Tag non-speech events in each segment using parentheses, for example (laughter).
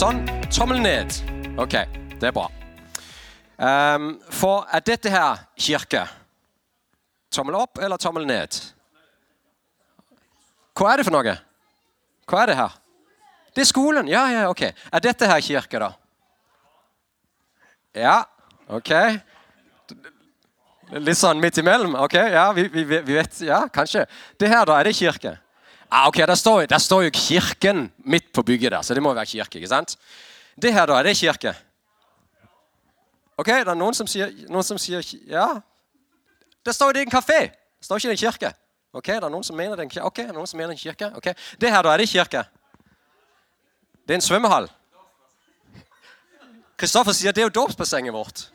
sånn? Tommel ned. Ok, det er bra. Um, for er dette her kirke? Tommel opp eller tommel ned? Hva er det for noe? Hva er det her? Det er skolen. Ja, ja, ok. Er dette her kirke, da? Ja, ok. Litt sånn midt imellom? Ok, ja, vi, vi, vi vet Ja, kanskje. Det her, da, er det kirke? Ah, ok, der står, der står, jo kirken midt på bygget der, så det må være kirke. ikke sant? Det her, da, er det kirke? Ok, det er noen som sier, noen som sier ja. Det står jo det er en kafé. Det står ikke det en kirke. Ok, det er noen som mener det er en kirke. Ok, det er noen som mener det er en kirke. Ok, Det her, da, er det kirke? Det er en svømmehall. Kristoffer sier det er jo dåpsbassenget vårt.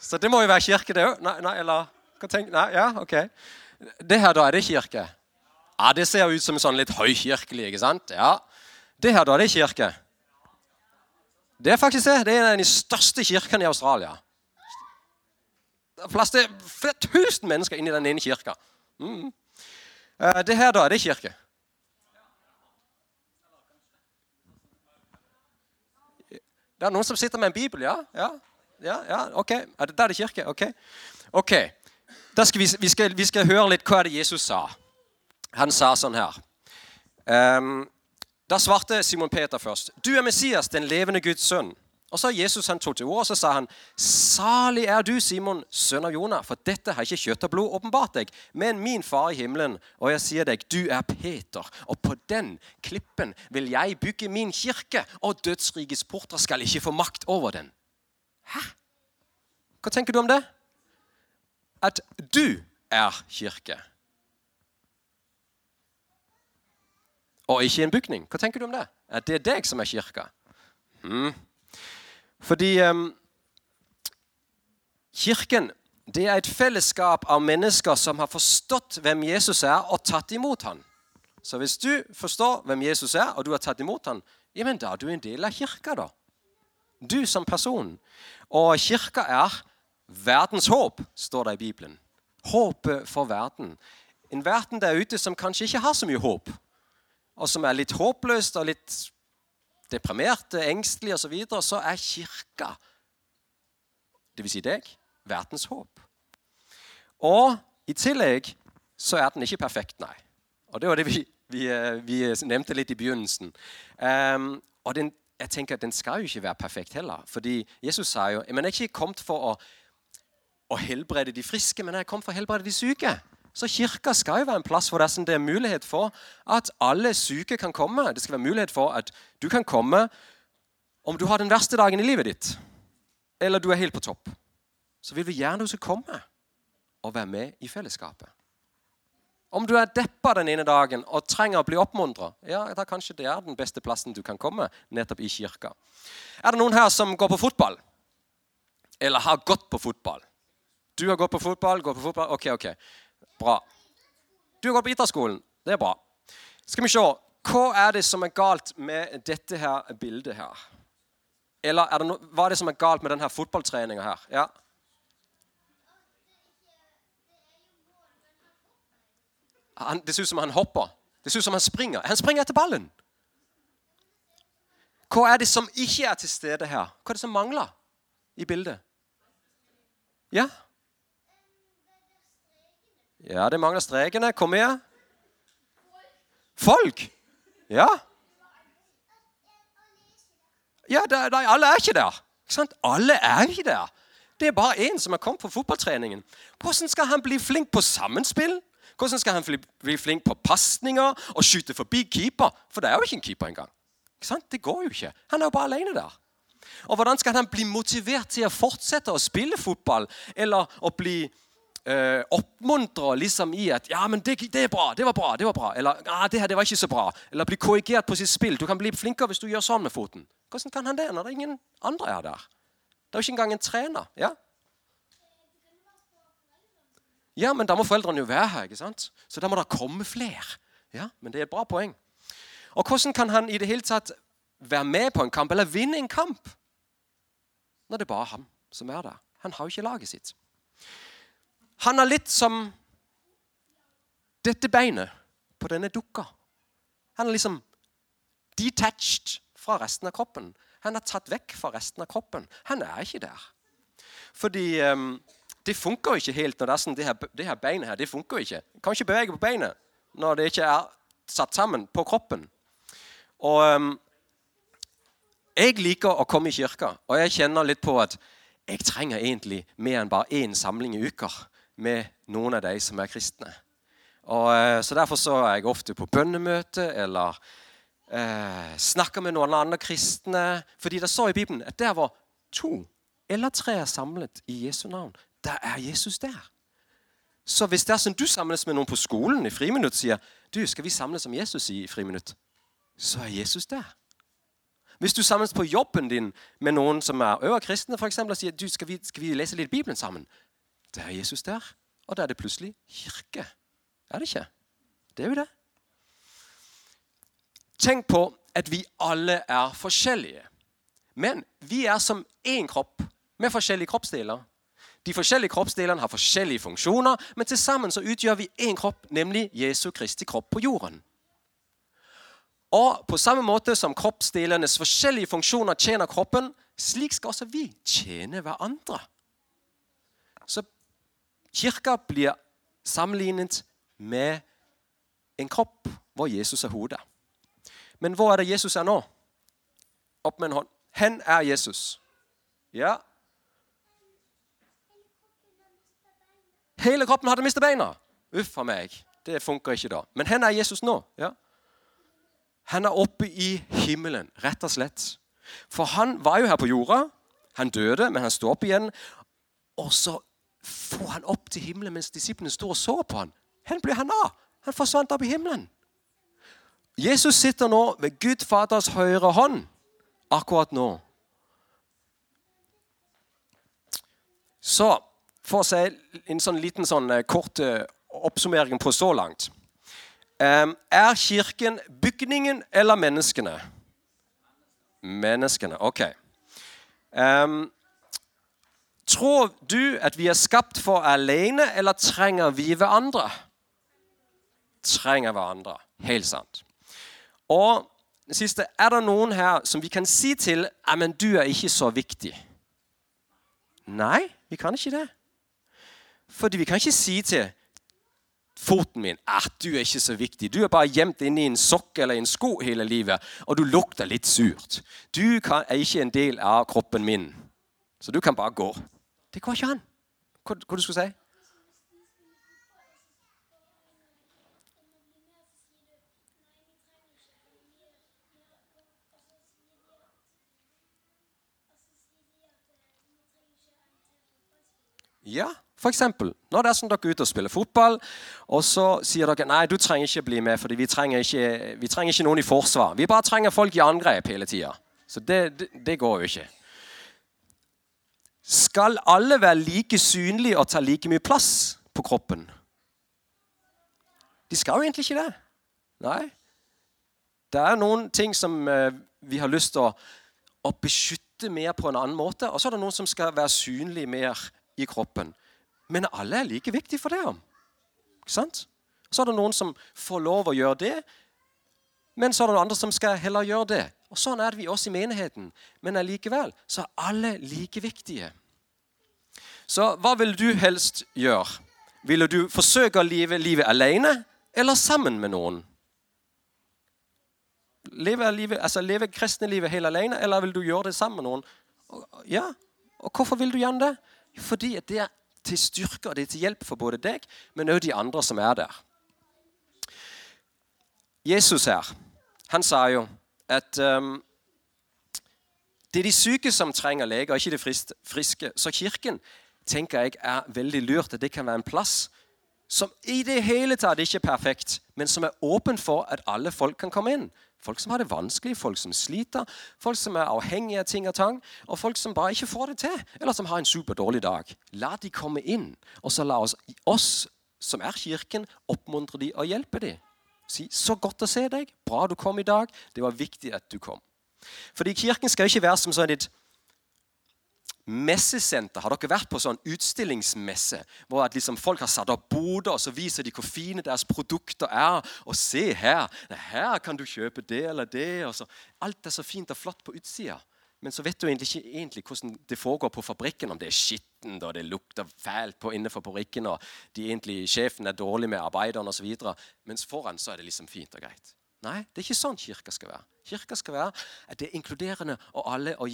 Så det må jo være kirke, det òg. Nei, nei, eller hva tenker Nei, ja, ok. Det her, da, er det kirke? Ja, Det ser ut som sånn litt høykirkelig, ikke sant? Ja. Det her, da, det er kirke? Det er faktisk det. Det er en av de største kirkene i Australia. Det er plass til flere tusen mennesker inni den ene kirka. Mm. Eh, det her, da, det er kirke? Det er noen som sitter med en bibel, ja? Ja, ja, ja ok. Er det, er kirke? Ok. Ok. Skal vi, vi, skal, vi, skal, høre litt hva det Jesus sa. Han sa sånn her. Um, da svarte Simon Peter først. Du er Messias, den levende Guds sønn. Og så Jesus han tok til ord og så sa han, Salig er du, Simon, sønn av Jonah, for dette har ikke kjøtt og blod åpenbart deg, men min far i himmelen. Og jeg sier deg, du er Peter, og på den klippen vil jeg bygge min kirke, og dødsrikets porter skal ikke få makt over den. Hæ? Hva tenker du om det? At du er kirke. Og ikke en bygning. Hva tenker du om det? At det er deg som er kirka? Hmm. Fordi um, Kirken det er et fellesskap av mennesker som har forstått hvem Jesus er, og tatt imot ham. Så hvis du forstår hvem Jesus er, og du har tatt imot ham, ja, men da er du en del av kirka. da. Du som person. Og kirka er verdens håp, står det i Bibelen. Håpet for verden. En verden der ute som kanskje ikke har så mye håp, og som er litt håpløst og litt deprimerte, engstelige osv., så, videre, så er kirka, dvs. Si deg, verdens håp. Og i tillegg så er den ikke perfekt, nei. Og Det var det vi, vi, vi nevnte litt i begynnelsen. Um, og den, jeg tenker at Den skal jo ikke være perfekt heller. Fordi Jesus sa jo men jeg er ikke kommet for å, å helbrede de friske, men jeg er kommet for å helbrede de syke. Så kirka skal jo være en plass hvor det er mulighet for at alle syke kan komme. Det skal være mulighet for at du kan komme om du har den verste dagen i livet ditt, eller du er helt på topp. Så vil vi gjerne du skal komme og være med i fellesskapet. Om du er deppa den ene dagen og trenger å bli oppmuntra, ja, da kanskje det er den beste plassen du kan komme, nettopp i kirka. Er det noen her som går på fotball? Eller har gått på fotball? Du har gått på fotball, går på fotball. Ok, ok. Bra. Du har gått på idrettsskolen. Det er bra. Skal vi se. Hva er det som er galt med dette her bildet her? Eller er det no hva er det som er galt med denne fotballtreninga her? Ja. Han, det ser ut som han hopper. Det ser ut som han springer. Han springer etter ballen. Hva er det som ikke er til stede her? Hva er det som mangler i bildet? Ja? Ja, det mangler strekene. Kom mye? Folk! Ja. Ja, de, de, Alle er ikke der. Ikke alle er ikke der. Det er bare én som har kommet på fotballtreningen. Hvordan skal han bli flink på sammenspill? Hvordan skal han bli flink på pasninger og skyte forbi keeper? For det er jo ikke en keeper engang. Ikke det går jo ikke. Han er jo bare alene der. Og Hvordan skal han bli motivert til å fortsette å spille fotball eller å bli eh, oppmuntrer liksom i at ja, men det, det, er bra, det var bra, det var bra. Eller ja, det her det var ikke så bra. Eller bli korrigert på sitt spill. Du kan bli flinkere hvis du gjør sånn med foten. Hvordan kan han det når det er ingen andre er der? Det er jo ikke engang en trener. ja? Ja, men da må foreldrene jo være her. ikke sant? Så da må det komme flere. Ja, Men det er et bra poeng. Og hvordan kan han i det hele tatt være med på en kamp eller vinne en kamp når det er bare han som er der? Han har jo ikke laget sitt. Han er litt som dette beinet på denne dukka. Han er liksom detached fra resten av kroppen. Han er tatt vekk fra resten av kroppen. Han er ikke der. Fordi um, det funker ikke helt når det er sånn, det her, det her beinet her, det funker ikke. Du kan ikke bevege på beinet når det ikke er satt sammen på kroppen. Og um, jeg liker å komme i kirka, og jeg kjenner litt på at jeg trenger egentlig mer enn bare én samling i uker med noen av de som er kristne. Og, uh, så Derfor så er jeg ofte på bønnemøte eller eh, snakker med noen andre kristne. Fordi det står i Bibelen at der var to eller tre samlet i Jesu navn, der er Jesus der. Så hvis det er sånn du samles med noen på skolen i friminutt sier du, skal vi samles om Jesus i friminutt, så er Jesus der. Hvis du samles på jobben din med noen som er øverkristne, for eksempel, og sier du, skal vi, skal vi lese litt Bibelen sammen, da er Jesus der. Og da er det plutselig kirke. Er det ikke? Det er jo det. Tenk på at vi alle er forskjellige. Men vi er som én kropp med forskjellige kroppsdeler. De forskjellige kroppsdelene har forskjellige funksjoner, men til sammen så utgjør vi én kropp, nemlig Jesu Kristi kropp på jorden. Og på samme måte som kroppsdelenes forskjellige funksjoner tjener kroppen, slik skal også vi tjene hverandre. Så kirka blir sammenlignet med en kropp hvor Jesus er hodet. Men hvor er det Jesus er nå? Opp med en hånd. Hen er Jesus. Ja, Hele kroppen hadde mistet beina. Uff a meg. Det funker ikke da. Men hen er Jesus nå? Ja. Han er oppe i himmelen, rett og slett. For han var jo her på jorda. Han døde, men han står opp igjen. Og så får han opp til himmelen mens disiplene sto og så på han. Hvor ble han av? Han forsvant opp i himmelen. Jesus sitter nå ved Gud Faders høyre hånd akkurat nå. Så for å si en sånn liten sånn eh, kort eh, oppsummering på så langt. Er Kirken bygningen eller menneskene? Menneskene. Ok. Um, tror du at vi er skapt for alene, eller trenger vi hverandre? Trenger hverandre. Helt sant. Og det siste, er det noen her som vi kan si til men du er ikke så viktig? Nei, vi kan ikke det. Fordi vi kan ikke si til foten min at du er ikke så viktig. Du er bare gjemt inni en sokk eller en sko hele livet, og du lukter litt surt. Du kan, er ikke en del av kroppen min, så du kan bare gå. Det går ikke an. Hva, hva du skulle si? Ja, f.eks. eksempel. Nå er sånn dere er ute og spiller fotball, og så sier dere nei, du trenger ikke bli med, for vi, trenger ikke, vi trenger ikke noen i forsvar. Vi bare trenger folk i angrep hele tida. Så det, det, det, går jo ikke. Skal alle være like synlige og ta like mye plass på kroppen? De skal jo egentlig ikke det. Nei. Det er noen ting som eh, vi har lyst til å, å beskytte mer på en annen måte, og så er det noen som skal være synlige mer i kroppen. Men alle er like viktige for det. Ikke sant? Så er det noen som får lov å gjøre det, men så er det noen andre som skal heller gjøre det. Og Sånn er det vi også i menigheten. Men allikevel så er alle like viktige. Så hva vil du helst gjøre? Ville du forsøke å leve livet alene eller sammen med noen? Leve, livet, altså leve kristne livet helt alene, eller vil du gjøre det sammen med noen? Ja, og Hvorfor vil du gjøre det? Fordi det er til styrke og det er til hjelp for både deg, men også de andre som er der. Jesus her, han sa jo at um, det er de syke som trenger leger, ikke de friske. Så kirken tenker jeg er veldig lurt. at Det kan være en plass som i det hele tatt ikke er perfekt, men som er åpen for at alle folk kan komme inn. Folk som har det vanskelig, folk som sliter, folk som er avhengige av ting og tang, og folk som bare ikke får det til, eller som har en superdårlig dag. La de komme inn, og så la oss, oss som er kirken, oppmuntre de og hjelpe de. Si 'Så godt å se deg. Bra du kom i dag. Det var viktig at du kom.' Fordi Kirken skal ikke være som sånn et messesenter. Har dere vært på sånn utstillingsmesse hvor liksom folk har satt opp boder, og så viser de hvor fine deres produkter er? Og se her! Her kan du kjøpe det eller det. Alt er så fint og flott på utsida. Men så vet du egentlig ikke egentlig hvordan det foregår på fabrikken. Om det er skittent og det lukter fælt på innenfor fabrikken, og de egentlig, sjefen er dårlig med arbeiderne osv. Mens foran så er det liksom fint og greit. Nei, det er ikke sånn kirka skal være. Kirka skal være at det er inkluderende og, alle, og,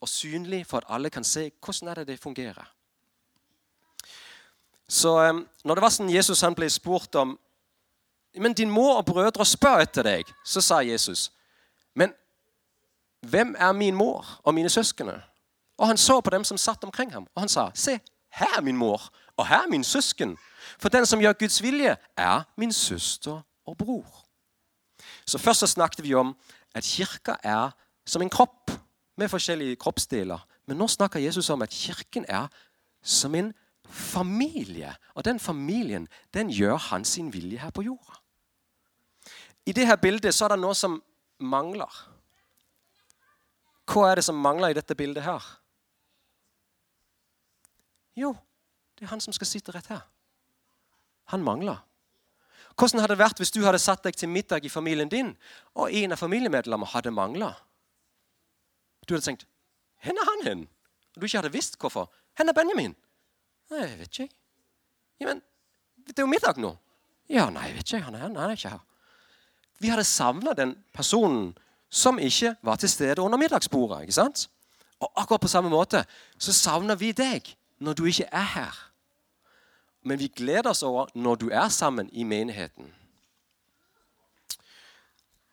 og synlig for at alle kan se hvordan det det fungerer. Så um, når det var sånn Jesus han ble spurt om men din mor og brødre spør etter deg, så sa Jesus, men hvem er min mor og mine søskene? Og han så på dem som satt omkring ham, og han sa, se, her er min mor, og her er min søsken. For den som gjør Guds vilje, er min søster og bror. Så Først så snakket vi om at kirka er som en kropp med forskjellige kroppsdeler. Men nå snakker Jesus om at kirken er som en familie. Og den familien den gjør han sin vilje her på jorda. I dette bildet så er det noe som mangler. Hva er det som mangler i dette bildet her? Jo, det er han som skal sitte rett her. Han mangler. Hvordan hadde det vært hvis du hadde satt deg til middag i familien din, og en av familiemedlemmene hadde mangla? Du hadde tenkt 'Hvor er han hen?' Og du ikke hadde visst hvorfor. 'Hvor er Benjamin?' Nei, jeg vet ikke. Ja, men det er jo middag nå. Ja, nei, jeg vet ikke. Han er, han er ikke her. Vi hadde savna den personen som ikke var til stede under middagsbordet. ikke sant? Og akkurat på samme måte så savner vi deg når du ikke er her men vi gleder oss over når du er sammen i menigheten.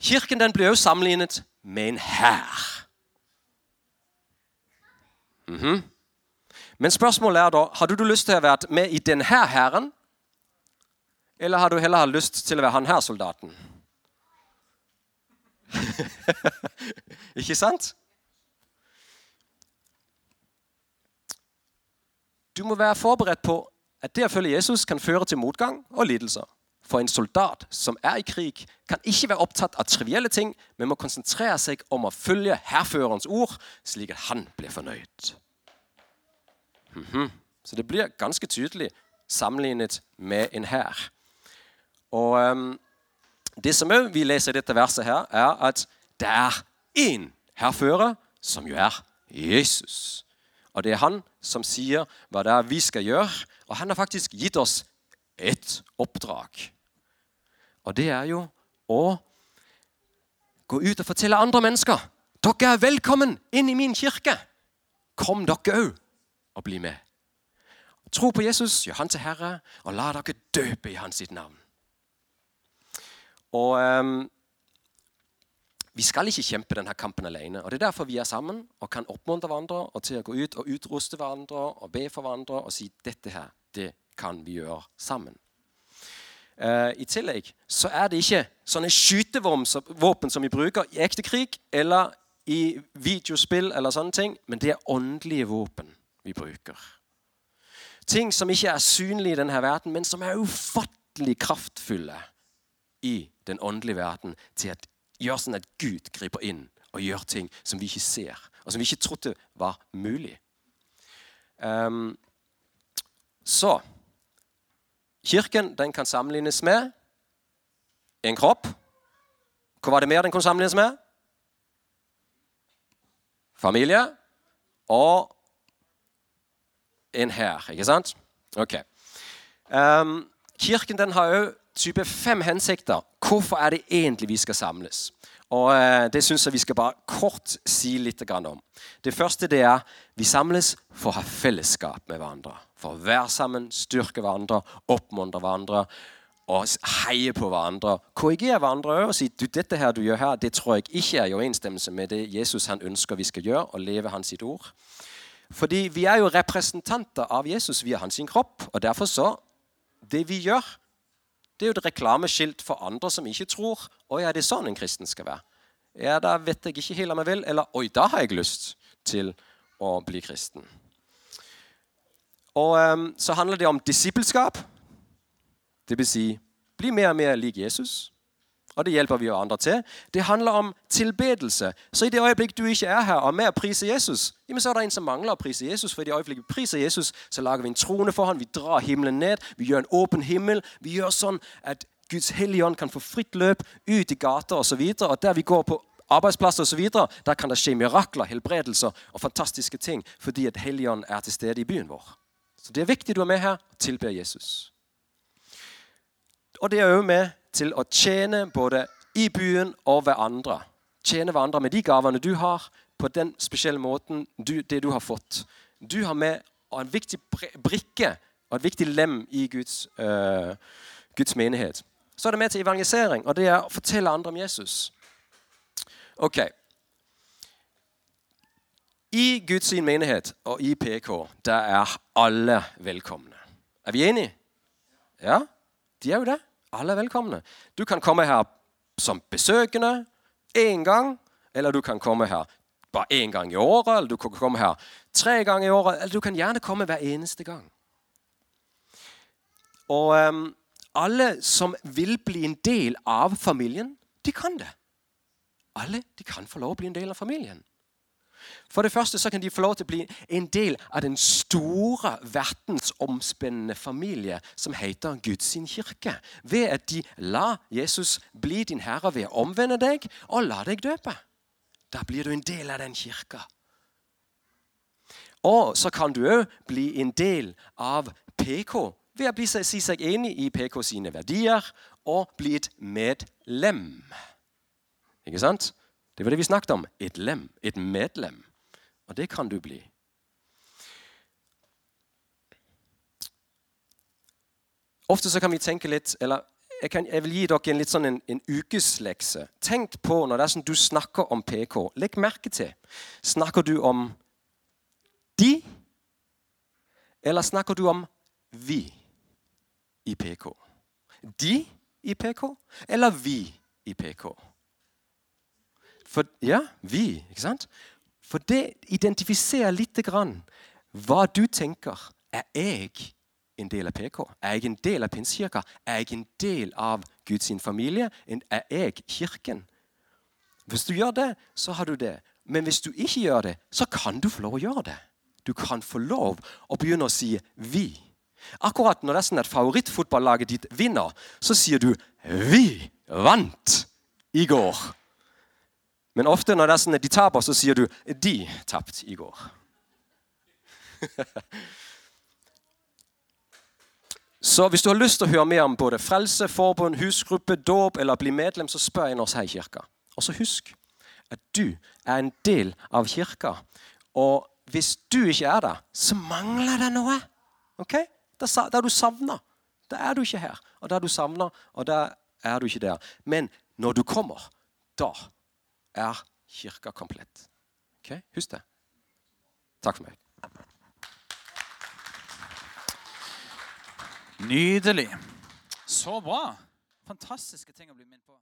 Kirken den blir også sammenlignet med en hær. Mm -hmm. Men spørsmålet er da hadde du lyst til å være med i denne hæren, eller har du heller lyst til å være han her soldaten? (laughs) Ikke sant? Du må være forberedt på at det å følge Jesus kan føre til motgang og lidelser. For en soldat som er i krig, kan ikke være opptatt av trivielle ting, men må konsentrere seg om å følge hærførerens ord, slik at han blir fornøyd. Mm -hmm. Så det blir ganske tydelig sammenlignet med en hær. Og um, Det som vi leser i dette verset, her, er at det er én hærfører, som jo er Jesus. Og det er han som sier hva det er vi skal gjøre. Og han har faktisk gitt oss et oppdrag. Og det er jo å gå ut og fortelle andre mennesker dere er velkommen inn i min kirke. Kom dere òg og bli med. Tro på Jesus, gjør han til Herre, og la dere døpe i hans sitt navn. Og um, vi skal ikke kjempe denne kampen alene. og Det er derfor vi er sammen og kan oppmuntre hverandre og til å gå ut og utruste hverandre og be for hverandre og si dette her, det kan vi gjøre sammen. Uh, I tillegg så er det ikke sånne skytevåpen som vi bruker i ekte krig eller i videospill, eller sånne ting, men det er åndelige våpen vi bruker. Ting som ikke er synlige i denne verden, men som er ufattelig kraftfulle i den åndelige verden til at gjør sånn at Gud griper inn og gjør ting som vi ikke ser, og som vi ikke trodde var mulig. Um, så Kirken den kan sammenlignes med en kropp. Hva var det mer den kunne sammenlignes med? Familie og en hær, ikke sant? Ok. Um, kirken den har òg type fem hensikter. Hvorfor er det egentlig vi skal samles? Og eh, Det syns jeg vi skal bare kort si litt om. Det første det er vi samles for å ha fellesskap med hverandre. For å være sammen, styrke hverandre, oppmuntre hverandre og heie på hverandre. Korrigere hverandre og si du, dette her du gjør her, det tror jeg ikke er i overensstemmelse med det Jesus han ønsker vi skal gjøre, og leve hans sitt ord. Fordi vi er jo representanter av Jesus via hans kropp. og derfor så, Det vi gjør, det er jo et reklameskilt for andre som ikke tror. Oi, er det sånn en kristen skal være? Ja, da vet jeg ikke helt om jeg vil. Eller oi, da har jeg lyst til å bli kristen. Og um, så handler det om disippelskap. Det vil si bli mer og mer lik Jesus. Og det hjelper vi andre til. Det handler om tilbedelse. Så i det øyeblikk du ikke er her og med å prise Jesus, så er det en som mangler å prise Jesus. For i det øyeblikk vi priser Jesus, så lager vi en trone for ham, vi drar himmelen ned, vi gjør en åpen himmel. Vi gjør sånn at Guds hellige ånd kan få fritt løp ut i gater osv. Og, så og der vi går på arbeidsplasser osv., der kan det skje mirakler, helbredelser og fantastiske ting fordi at Helligånd er til stede i byen vår. Så det er viktig du er med her og tilber Jesus. Og det er jo med til å tjene både i byen og hverandre. Tjene hverandre med de gavene du har, på den spesielle måten du, det du har fått. Du har med en viktig brikke og et viktig lem i Guds, uh, Guds menighet. Så er det med til evangelisering, og det er å fortelle andre om Jesus. Ok. I Guds menighet og i PK der er alle velkomne. Er vi enige? Ja, de er jo det. Alle er velkomne. Du kan komme her som besøkende én gang, eller du kan komme her bare én gang i året, eller du kan komme her tre ganger i året, eller du kan gjerne komme hver eneste gang. Og um, alle som vil bli en del av familien, de kan det. Alle de kan få lov å bli en del av familien. For det første så kan de få lov til å bli en del av den store, verdensomspennende familie som heter Guds kirke. Ved at de lar Jesus bli din herre ved å omvende deg og la deg døpe. Da blir du en del av den kirka. Og så kan du òg bli en del av PK ved å bli, si seg enig i PK sine verdier og bli et medlem. Ikke sant? Det var det vi snakket om. Et lem, et medlem. Og det kan du bli. Ofte så kan vi tenke litt eller jeg, kan, jeg vil gi dere en litt sånn en, en ukeslekse. Tenk på når det er sånn du snakker om PK. Legg merke til. Snakker du om de, eller snakker du om vi i PK? De i PK, eller vi i PK? For, ja, vi. ikke sant? For det identifiserer litt grann hva du tenker. Er jeg en del av PK? Er jeg en del av Pinsekirka? Er jeg en del av Guds familie? Er jeg Kirken? Hvis du gjør det, så har du det. Men hvis du ikke gjør det, så kan du få lov å gjøre det. Du kan få lov å begynne å si 'vi'. Akkurat når det er sånn at favorittfotballaget ditt vinner, så sier du 'vi vant i går'. Men ofte når det er sånn at de taper, så sier du 'de tapte i går'. (laughs) så hvis du har lyst til å høre mer om både frelse, forbund, husgruppe, dåp eller bli medlem, så spør en oss her i kirka. Og så husk at du er en del av kirka. Og hvis du ikke er der, så mangler det noe. Ok? Da er du savna. Da er du ikke her. Og da er du savna, og da er du ikke der. Men når du kommer, da er kirka komplett. Ok? Husk det. Takk for meg. Nydelig. Så bra. Fantastiske ting å bli minnet på.